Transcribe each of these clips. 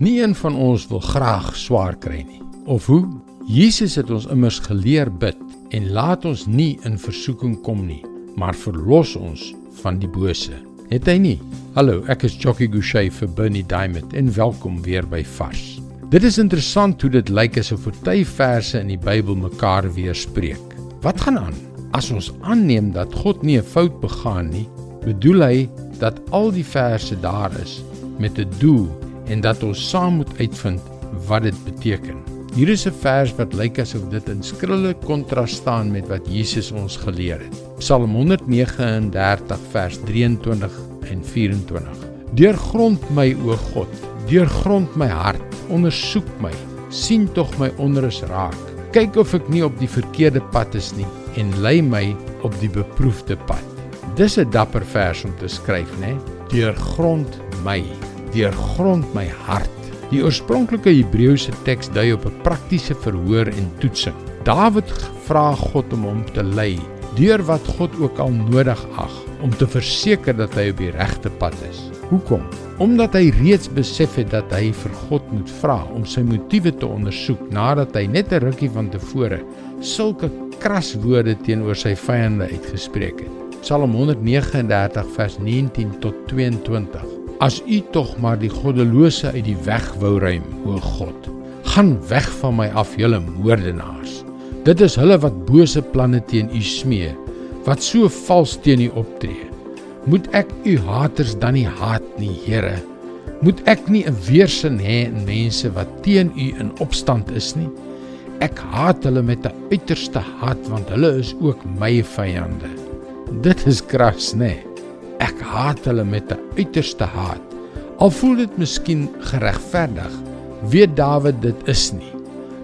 Nie een van ons wil graag swaar kry nie. Of hoe? Jesus het ons immers geleer bid en laat ons nie in versoeking kom nie, maar verlos ons van die bose. Het hy nie? Hallo, ek is Jockey Gouchee vir Bernie Diamond en welkom weer by Vars. Dit is interessant hoe dit lyk asof party verse in die Bybel mekaar weerspreek. Wat gaan aan? As ons aanneem dat God nie 'n fout begaan nie, bedoel hy dat al die verse daar is met 'n doel en dat ons saam moet uitvind wat dit beteken. Hier is 'n vers wat lyk asof dit in skrille kontras staan met wat Jesus ons geleer het. Psalm 139 vers 23 en 24. Deurgrond my o God, deurgrond my hart, ondersoek my, sien tog my onrus raak. Kyk of ek nie op die verkeerde pad is nie en lei my op die beproefde pad. Dis 'n dapper vers om te skryf, né? Deurgrond my, deurgrond my hart. Die oorspronklike Hebreëse teks dui op 'n praktiese verhoor en toetsing. Dawid vra God om hom te lei deur wat God ook al nodig ag om te verseker dat hy op die regte pad is. Hoekom? Omdat hy reeds besef het dat hy vir God moet vra om sy motiewe te ondersoek nadat hy net 'n rukkie van tevore sulke kras woorde teenoor sy vyande uitgespreek het. Psalm 139 vers 19 tot 22. As U tog maar die goddelose uit die weg wou ruim, o God, gaan weg van my af, julle moordenaars. Dit is hulle wat bose planne teen U smee, wat so vals teen U optree. Moet ek U haters dan nie haat nie, Here? Moet ek nie 'n weerstand hê in mense wat teen U in opstand is nie? Ek haat hulle met 'n uiterste haat want hulle is ook my vyande. Dit is kras, nê? Nee. Ek haat hulle met 'n uiterste haat. Al voel dit miskien geregverdig, weet Dawid dit is nie.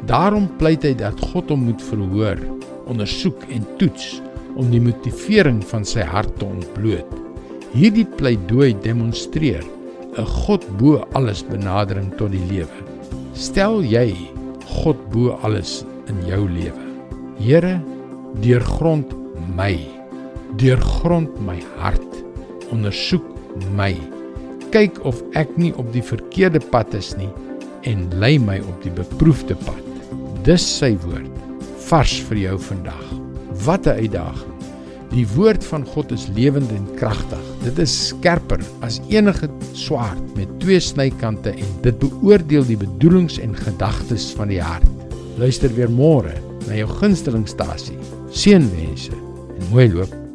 Daarom pleit hy dat God hom moet verhoor, ondersoek en toets om die motivering van sy hart te ontbloot. Hierdie pleidooi demonstreer 'n God bo alles benadering tot die lewe. Stel jy God bo alles in jou lewe. Here, deurgrond my deurgrond my hart ondersoek my. Kyk of ek nie op die verkeerde pad is nie en lei my op die beproefde pad. Dis sy woord vars vir jou vandag. Wat 'n uitdaging. Die woord van God is lewend en kragtig dit is skerper as enige swaard met twee snykante en dit beoordeel die bedoelings en gedagtes van die hart. Luister weer môre na jou gunstelingstasie seënwense en mooi loop